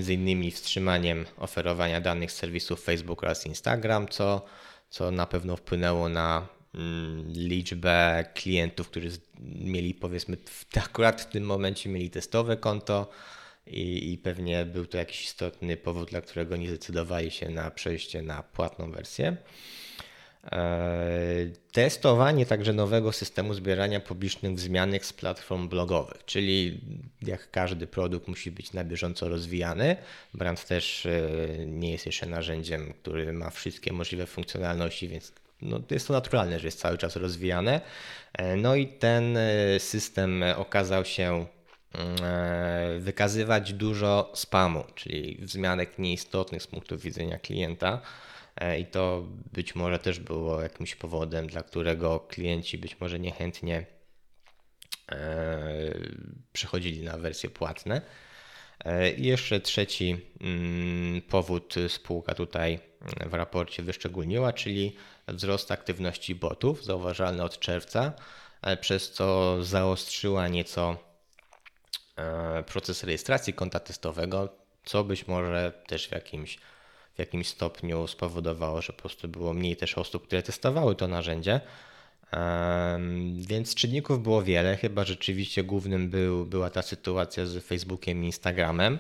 innymi wstrzymaniem oferowania danych serwisów Facebook oraz Instagram, co, co na pewno wpłynęło na mm, liczbę klientów, którzy mieli powiedzmy akurat w tym momencie mieli testowe konto, i, i pewnie był to jakiś istotny powód, dla którego nie zdecydowali się na przejście na płatną wersję. E, testowanie także nowego systemu zbierania publicznych wzmianek z platform blogowych, czyli jak każdy produkt musi być na bieżąco rozwijany. Brand też e, nie jest jeszcze narzędziem, który ma wszystkie możliwe funkcjonalności, więc no, jest to naturalne, że jest cały czas rozwijane. E, no i ten system okazał się E, wykazywać dużo spamu, czyli wzmianek nieistotnych z punktu widzenia klienta. E, I to być może też było jakimś powodem, dla którego klienci być może niechętnie e, przechodzili na wersje płatne. I jeszcze trzeci mm, powód spółka tutaj w raporcie wyszczególniła, czyli wzrost aktywności botów, zauważalny od czerwca, przez co zaostrzyła nieco E, proces rejestracji konta testowego, co być może też w jakimś, w jakimś stopniu spowodowało, że po prostu było mniej też osób, które testowały to narzędzie. Więc czynników było wiele, chyba rzeczywiście głównym był, była ta sytuacja z Facebookiem i Instagramem.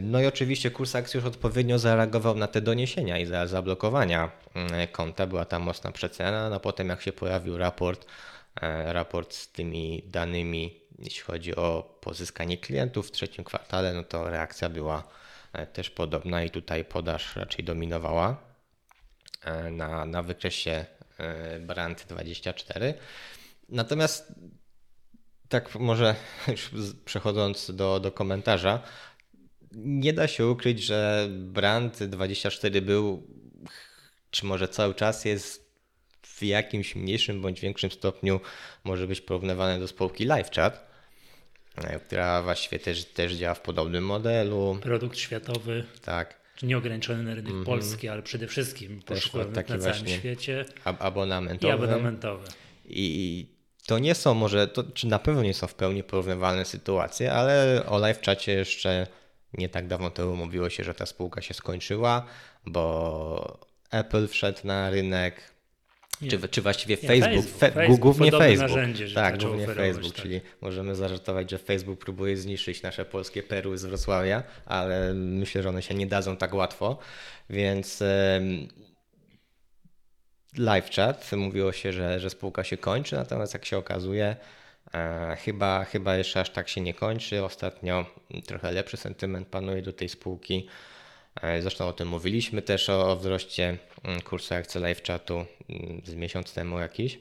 No i oczywiście kurs akcji już odpowiednio zareagował na te doniesienia i za zablokowania mm, konta. Była tam mocna przecena, no potem jak się pojawił raport, e, raport z tymi danymi jeśli chodzi o pozyskanie klientów w trzecim kwartale, no to reakcja była też podobna i tutaj podaż raczej dominowała e, na, na wykresie e, Brand 24. Natomiast tak może już przechodząc do, do komentarza, nie da się ukryć, że Brand 24 był, czy może cały czas jest w jakimś mniejszym bądź większym stopniu może być porównywany do spółki LiveChat. E, która właściwie też, też działa w podobnym modelu. Produkt światowy. Tak. Nieograniczony na rynek mm -hmm. polski, ale przede wszystkim poszukiwany na całym świecie. abonamentowy. I abonamentowy. I to nie są może, to, czy na pewno nie są w pełni porównywalne sytuacje, ale o live czacie jeszcze nie tak dawno temu mówiło się, że ta spółka się skończyła, bo Apple wszedł na rynek, czy, czy właściwie nie, Facebook, Facebook, Fe, głównie Facebook. Narzędzie, tak, głównie Facebook, tak. czyli możemy zażartować, że Facebook próbuje zniszczyć nasze polskie perły z Wrocławia, ale myślę, że one się nie dadzą tak łatwo, więc live chat mówiło się, że, że spółka się kończy, natomiast jak się okazuje, e, chyba, chyba jeszcze aż tak się nie kończy. Ostatnio trochę lepszy sentyment panuje do tej spółki. Zresztą o tym mówiliśmy też o, o wzroście mm, kursu akcji live chatu mm, z miesiąc temu jakiś.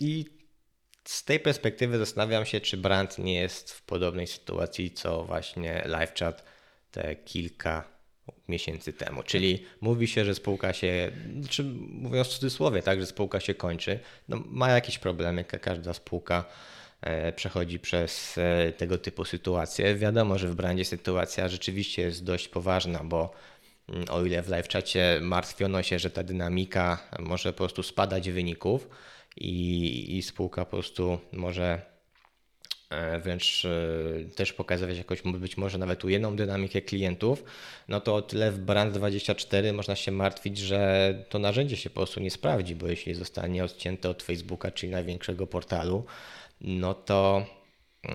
I z tej perspektywy zastanawiam się, czy brand nie jest w podobnej sytuacji co właśnie live chat te kilka miesięcy temu. Czyli mówi się, że spółka się, czy mówiąc w cudzysłowie, tak, że spółka się kończy. No, ma jakieś problemy, każda spółka e, przechodzi przez e, tego typu sytuacje. Wiadomo, że w brandzie sytuacja rzeczywiście jest dość poważna, bo o ile w live czacie martwiono się, że ta dynamika może po prostu spadać wyników i, i spółka po prostu może E, wręcz e, też pokazywać jakoś być może nawet ujemną dynamikę klientów, no to o tyle w Brand24 można się martwić, że to narzędzie się po prostu nie sprawdzi, bo jeśli zostanie odcięte od Facebooka, czyli największego portalu, no to e,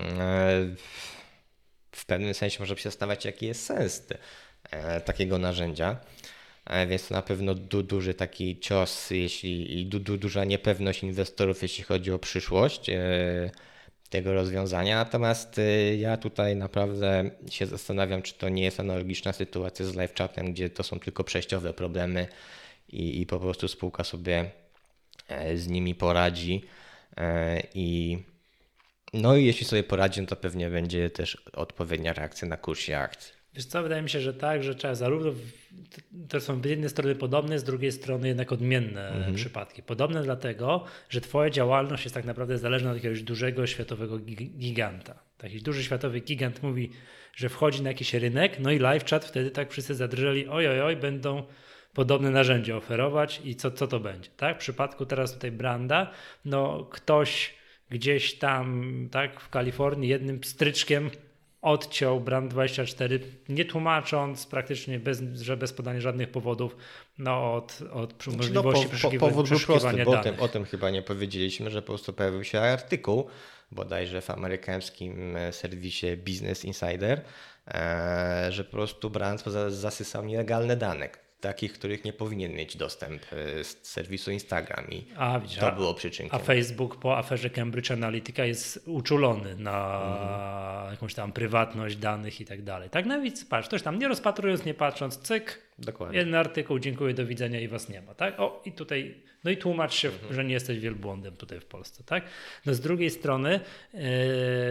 w pewnym sensie można się zastanawiać, jaki jest sens takiego narzędzia. Więc to na pewno du, duży taki cios, jeśli i du, du, duża niepewność inwestorów, jeśli chodzi o przyszłość tego rozwiązania. Natomiast ja tutaj naprawdę się zastanawiam, czy to nie jest analogiczna sytuacja z live chatem, gdzie to są tylko przejściowe problemy i, i po prostu spółka sobie e, z nimi poradzi. E, I no i jeśli sobie poradzi, no to pewnie będzie też odpowiednia reakcja na kursie akcji. Wiesz co, wydaje mi się, że tak, że trzeba zarówno, to są z jednej strony podobne, z drugiej strony jednak odmienne mhm. przypadki. Podobne dlatego, że twoja działalność jest tak naprawdę zależna od jakiegoś dużego światowego giganta. Taki duży światowy gigant mówi, że wchodzi na jakiś rynek, no i live chat wtedy tak wszyscy zadrżeli, oj, oj, oj, będą podobne narzędzia oferować i co, co to będzie, tak? W przypadku teraz tutaj Branda, no ktoś gdzieś tam, tak, w Kalifornii jednym stryczkiem odciął Brand24, nie tłumacząc praktycznie, bez, że bez podania żadnych powodów no, od, od znaczy, możliwości no, po, przeszukiwania, Powód był prosty, bo o tym, o tym chyba nie powiedzieliśmy, że po prostu pojawił się artykuł bodajże w amerykańskim e, serwisie Business Insider, e, że po prostu brand zasysał nielegalne dane takich, których nie powinien mieć dostęp e, z serwisu Instagram i a, to było przyczynkiem. A Facebook po aferze Cambridge Analytica jest uczulony na mhm. jakąś tam prywatność danych i tak dalej. Tak nawet no patrz, ktoś tam nie rozpatrując, nie patrząc, cyk, Dokładnie. jeden artykuł, dziękuję, do widzenia i was nie ma. Tak? O, i tutaj, no i tłumacz się, mhm. że nie jesteś wielbłądem tutaj w Polsce. Tak? No z drugiej strony yy,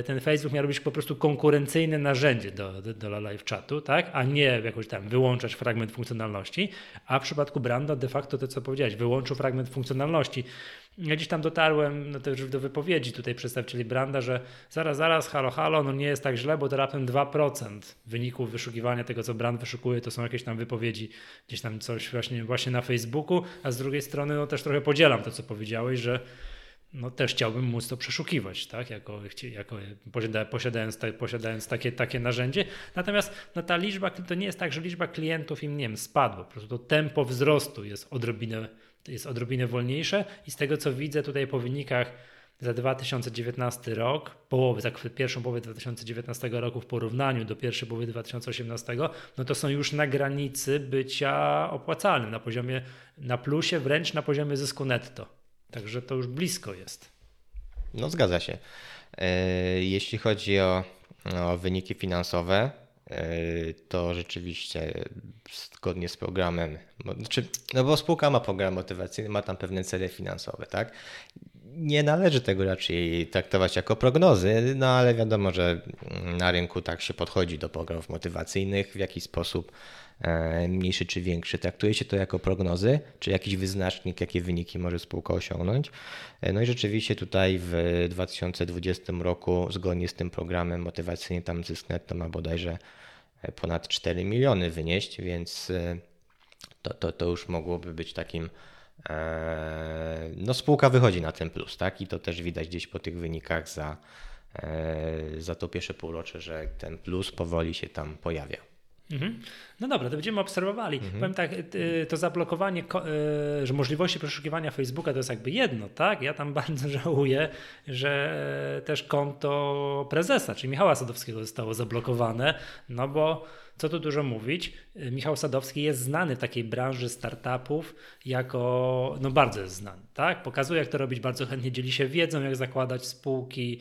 ten Facebook miał być po prostu konkurencyjne narzędzie do, do, do live chatu, tak? a nie jakoś tam wyłączać fragment funkcjonalności a w przypadku Branda de facto to, co powiedziałeś, wyłączył fragment funkcjonalności. Ja gdzieś tam dotarłem no też do wypowiedzi tutaj przedstawicieli Branda, że zaraz, zaraz, halo, halo, no nie jest tak źle, bo to raptem 2% wyników wyszukiwania tego, co Brand wyszukuje, to są jakieś tam wypowiedzi, gdzieś tam coś właśnie, właśnie na Facebooku, a z drugiej strony no też trochę podzielam to, co powiedziałeś, że no też chciałbym móc to przeszukiwać, tak? jako, jako posiadając, posiadając takie, takie narzędzie. Natomiast no, ta liczba, to nie jest tak, że liczba klientów im nie wiem, spadła, po prostu to tempo wzrostu jest odrobinę, jest odrobinę wolniejsze i z tego co widzę tutaj po wynikach za 2019 rok, połowy, za pierwszą połowę 2019 roku w porównaniu do pierwszej połowy 2018, no to są już na granicy bycia opłacalnym, na poziomie, na plusie, wręcz na poziomie zysku netto. Także to już blisko jest. No zgadza się. E, jeśli chodzi o, o wyniki finansowe, to rzeczywiście zgodnie z programem, znaczy, no bo spółka ma program motywacyjny, ma tam pewne cele finansowe, tak? Nie należy tego raczej traktować jako prognozy, no ale wiadomo, że na rynku tak się podchodzi do programów motywacyjnych, w jaki sposób E, mniejszy czy większy. Traktuje się to jako prognozy, czy jakiś wyznacznik, jakie wyniki może spółka osiągnąć. E, no i rzeczywiście tutaj w 2020 roku, zgodnie z tym programem motywacyjnym, tam zysk netto ma bodajże e, ponad 4 miliony wynieść, więc to, to, to już mogłoby być takim. No, spółka wychodzi na ten plus, tak? I to też widać gdzieś po tych wynikach za, za to pierwsze półrocze, że ten plus powoli się tam pojawia. Mhm. No dobra, to będziemy obserwowali. Mhm. Powiem tak, to zablokowanie, y, że możliwości przeszukiwania Facebooka to jest jakby jedno, tak? Ja tam bardzo żałuję, że też konto prezesa, czyli Michała Sadowskiego zostało zablokowane, no bo co tu dużo mówić, y, Michał Sadowski jest znany w takiej branży startupów jako, no bardzo jest znany, tak? Pokazuje, jak to robić, bardzo chętnie dzieli się wiedzą, jak zakładać spółki,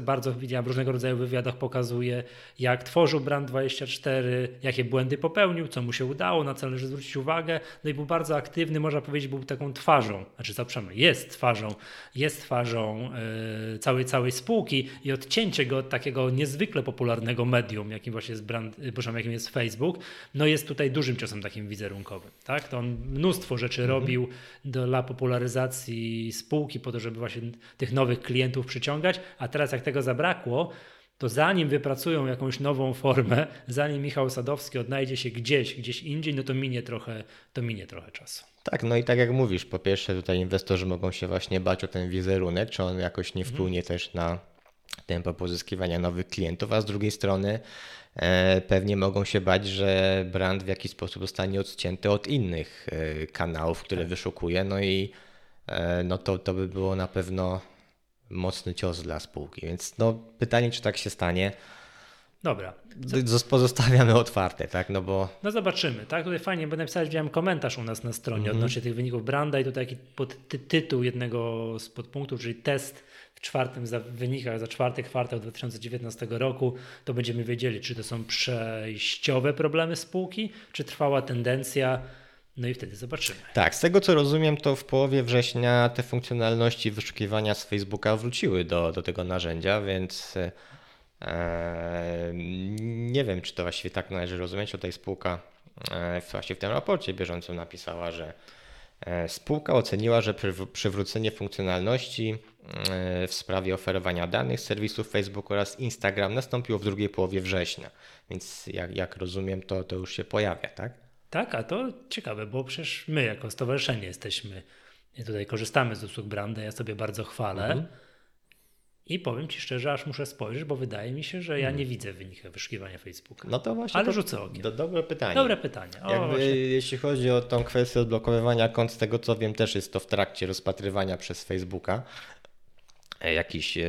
bardzo widziałem w różnego rodzaju wywiadach pokazuje, jak tworzył Brand24, jakie błędy popełnił, co mu się udało, na co należy zwrócić uwagę. No i był bardzo aktywny, można powiedzieć, był taką twarzą, znaczy zaprzemy, jest twarzą, jest twarzą yy, całej, całej spółki i odcięcie go od takiego niezwykle popularnego medium, jakim właśnie jest brand, yy, jakim jest Facebook, no jest tutaj dużym ciosem takim wizerunkowym. Tak? To on mnóstwo rzeczy mhm. robił dla popularyzacji spółki po to, żeby właśnie tych nowych klientów przyciągać, a teraz jak tego zabrakło, to zanim wypracują jakąś nową formę, zanim Michał Sadowski odnajdzie się gdzieś, gdzieś indziej, no to minie trochę, to minie trochę czasu. Tak, no i tak jak mówisz, po pierwsze tutaj inwestorzy mogą się właśnie bać o ten wizerunek, czy on jakoś nie wpłynie mhm. też na tempo pozyskiwania nowych klientów, a z drugiej strony e, pewnie mogą się bać, że brand w jakiś sposób zostanie odcięty od innych e, kanałów, które tak. wyszukuje, no i e, no to, to by było na pewno mocny cios dla spółki. Więc no, pytanie, czy tak się stanie. Dobra. Pozostawiamy otwarte, tak? No bo. No zobaczymy, tak? Tutaj fajnie, bo napisałeś, widziałem komentarz u nas na stronie mm -hmm. odnośnie tych wyników Branda i tutaj taki pod ty tytuł jednego z podpunktów, czyli test w czwartym za wynikach za czwarty kwartał 2019 roku, to będziemy wiedzieli, czy to są przejściowe problemy spółki, czy trwała tendencja no i wtedy zobaczymy. Tak, z tego co rozumiem, to w połowie września te funkcjonalności wyszukiwania z Facebooka wróciły do, do tego narzędzia, więc e, nie wiem, czy to właściwie tak należy rozumieć. Tutaj spółka e, właśnie w tym raporcie bieżącym napisała, że spółka oceniła, że przywrócenie funkcjonalności e, w sprawie oferowania danych serwisów Facebook oraz Instagram nastąpiło w drugiej połowie września. Więc jak, jak rozumiem, to, to już się pojawia, tak? Tak, a to ciekawe, bo przecież my jako stowarzyszenie jesteśmy, tutaj korzystamy z usług Branda, ja sobie bardzo chwalę. Mhm. I powiem Ci szczerze, aż muszę spojrzeć, bo wydaje mi się, że ja mhm. nie widzę wyników wyszukiwania Facebooka. No to właśnie. Ale to, rzucę okiem. Do, dobre pytanie. Dobre pytanie. O, Jakby, jeśli chodzi o tą kwestię odblokowywania kont, z tego co wiem, też jest to w trakcie rozpatrywania przez Facebooka. E, jakiś e,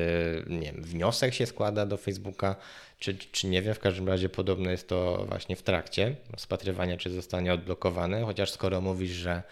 nie wiem, wniosek się składa do Facebooka, czy, czy nie wiem, w każdym razie podobno jest to właśnie w trakcie rozpatrywania, czy zostanie odblokowane, chociaż skoro mówisz, że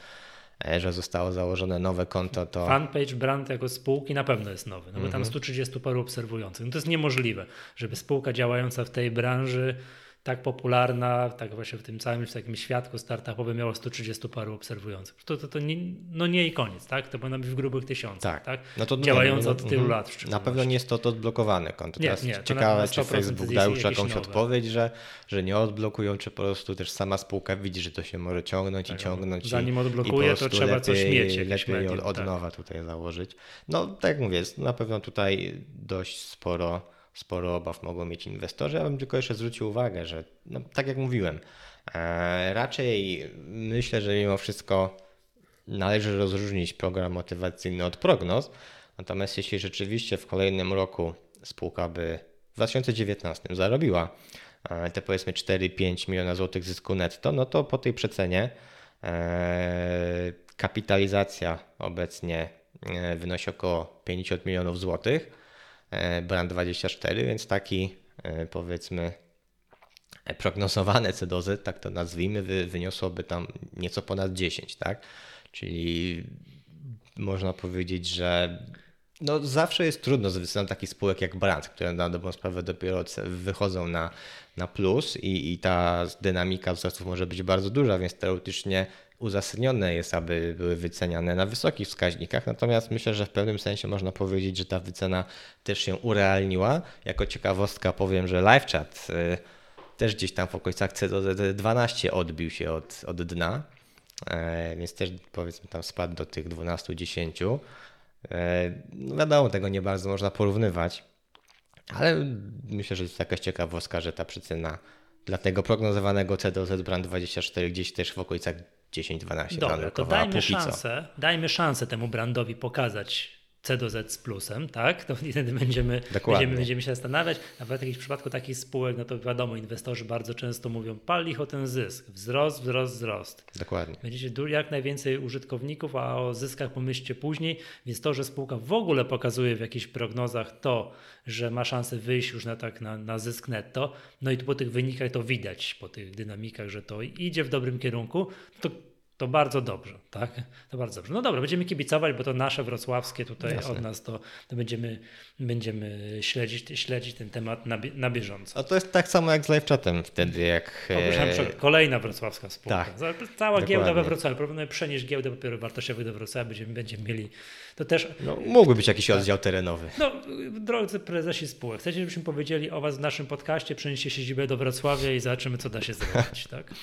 że zostało założone nowe konto, to. Fanpage brand jako spółki na pewno jest nowy, no bo tam 130 mhm. paru obserwujących. No to jest niemożliwe, żeby spółka działająca w tej branży tak popularna, tak właśnie w tym całym w takim świadku startupowym miało 130 paru obserwujących. To, to, to nie, no nie i koniec, tak? To powinno być w grubych tysiącach, tak? tak? No to Działające no, no, od tylu mm, lat. Na pewno nie jest to, to odblokowane konto. Nie, Teraz nie, ciekawe, czy Facebook da już jakąś nowe. odpowiedź, że, że nie odblokują, czy po prostu też sama spółka widzi, że to się może ciągnąć tak, i ciągnąć. Zanim i, odblokuje, i to trzeba lepiej, coś mieć. Lepiej medium, od, od tak. nowa tutaj założyć. No tak jak mówię, na pewno tutaj dość sporo sporo obaw mogą mieć inwestorzy. Ja bym tylko jeszcze zwrócił uwagę, że no, tak jak mówiłem, e, raczej myślę, że mimo wszystko należy rozróżnić program motywacyjny od prognoz. Natomiast jeśli rzeczywiście w kolejnym roku spółka by w 2019 zarobiła e, te powiedzmy 4-5 miliona złotych zysku netto, no to po tej przecenie e, kapitalizacja obecnie wynosi około 50 milionów złotych E, Brand 24, więc taki e, powiedzmy e, prognozowane CDOZ, tak to nazwijmy, wyniosłoby tam nieco ponad 10, tak? Czyli można powiedzieć, że no zawsze jest trudno z wyceną takich spółek jak Brand, które na dobrą sprawę dopiero wychodzą na, na plus i, i ta dynamika wzrostów może być bardzo duża, więc teoretycznie uzasadnione jest, aby były wyceniane na wysokich wskaźnikach, natomiast myślę, że w pewnym sensie można powiedzieć, że ta wycena też się urealniła. Jako ciekawostka powiem, że LiveChat y, też gdzieś tam w okolicach C12 odbił się od, od dna, e, więc też powiedzmy tam spadł do tych 12-10. E, no wiadomo, tego nie bardzo można porównywać, ale myślę, że jest jakaś ciekawostka, że ta przycena dla tego prognozowanego CDOZ Brand 24 gdzieś też w okolicach 10-12 Dobra, to dajmy szansę, dajmy szansę temu brandowi pokazać C do Z z plusem, tak? To wtedy będziemy, będziemy, będziemy się zastanawiać. Nawet w przypadku takich spółek, no to wiadomo, inwestorzy bardzo często mówią, pal ich o ten zysk, wzrost, wzrost, wzrost. Dokładnie. Będziecie jak najwięcej użytkowników, a o zyskach pomyślcie później, więc to, że spółka w ogóle pokazuje w jakichś prognozach to, że ma szansę wyjść już na tak na, na zysk netto, no i tu po tych wynikach to widać, po tych dynamikach, że to idzie w dobrym kierunku, to to bardzo dobrze, tak? To bardzo dobrze. No dobra, będziemy kibicować, bo to nasze wrocławskie tutaj Jasne. od nas to, to będziemy, będziemy śledzić, śledzić ten temat na, na bieżąco. A to jest tak samo jak z live chatem wtedy, jak... E, kolejna wrocławska spółka. Tak. Cała Dokładnie. giełda we Wrocławiu. Proponuję przenieść giełdę papierów wartościowych do Wrocławia, będziemy, będziemy mieli to też... No, mógłby być jakiś tak. oddział terenowy. No, drodzy prezesi spółek, chcecie, żebyśmy powiedzieli o was w naszym podcaście, przenieście siedzibę do Wrocławia i zobaczymy, co da się zrobić, tak?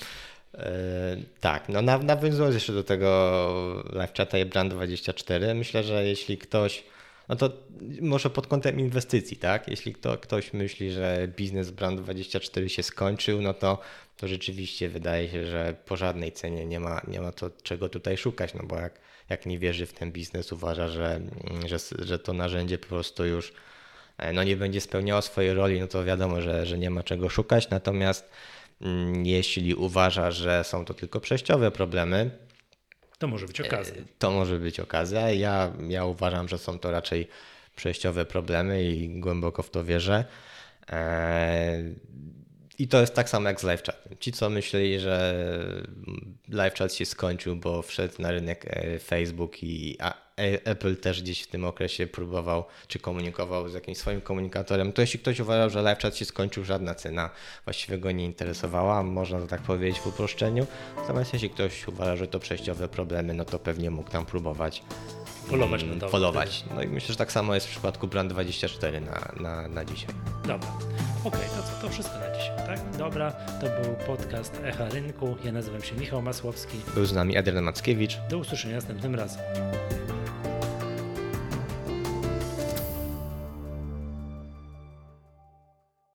E, tak, no nawiązując jeszcze do tego live chata i Brand24, myślę, że jeśli ktoś, no to może pod kątem inwestycji, tak? Jeśli kto, ktoś myśli, że biznes Brand24 się skończył, no to, to rzeczywiście wydaje się, że po żadnej cenie nie ma, nie ma to czego tutaj szukać, no bo jak, jak nie wierzy w ten biznes, uważa, że, że, że to narzędzie po prostu już e, no nie będzie spełniało swojej roli, no to wiadomo, że, że nie ma czego szukać, natomiast Mm, jeśli uważa, że są to tylko przejściowe problemy, to może być okazja. E, to może być okazja. Ja, ja uważam, że są to raczej przejściowe problemy i głęboko w to wierzę. E, I to jest tak samo jak z live chatem. Ci, co myśleli, że live chat się skończył, bo wszedł na rynek e, Facebook i Apple też gdzieś w tym okresie próbował czy komunikował z jakimś swoim komunikatorem, to jeśli ktoś uważał, że live chat się skończył, żadna cena właściwie go nie interesowała, można to tak powiedzieć w uproszczeniu. Natomiast jeśli ktoś uważa, że to przejściowe problemy, no to pewnie mógł tam próbować polować. Mm, polować. No i myślę, że tak samo jest w przypadku Brand24 na, na, na dzisiaj. Dobra. Okej, okay, to to wszystko na dzisiaj, tak? Dobra, to był podcast Echa Rynku. Ja nazywam się Michał Masłowski. Był z nami Adrian Mackiewicz. Do usłyszenia następnym razem. Bye.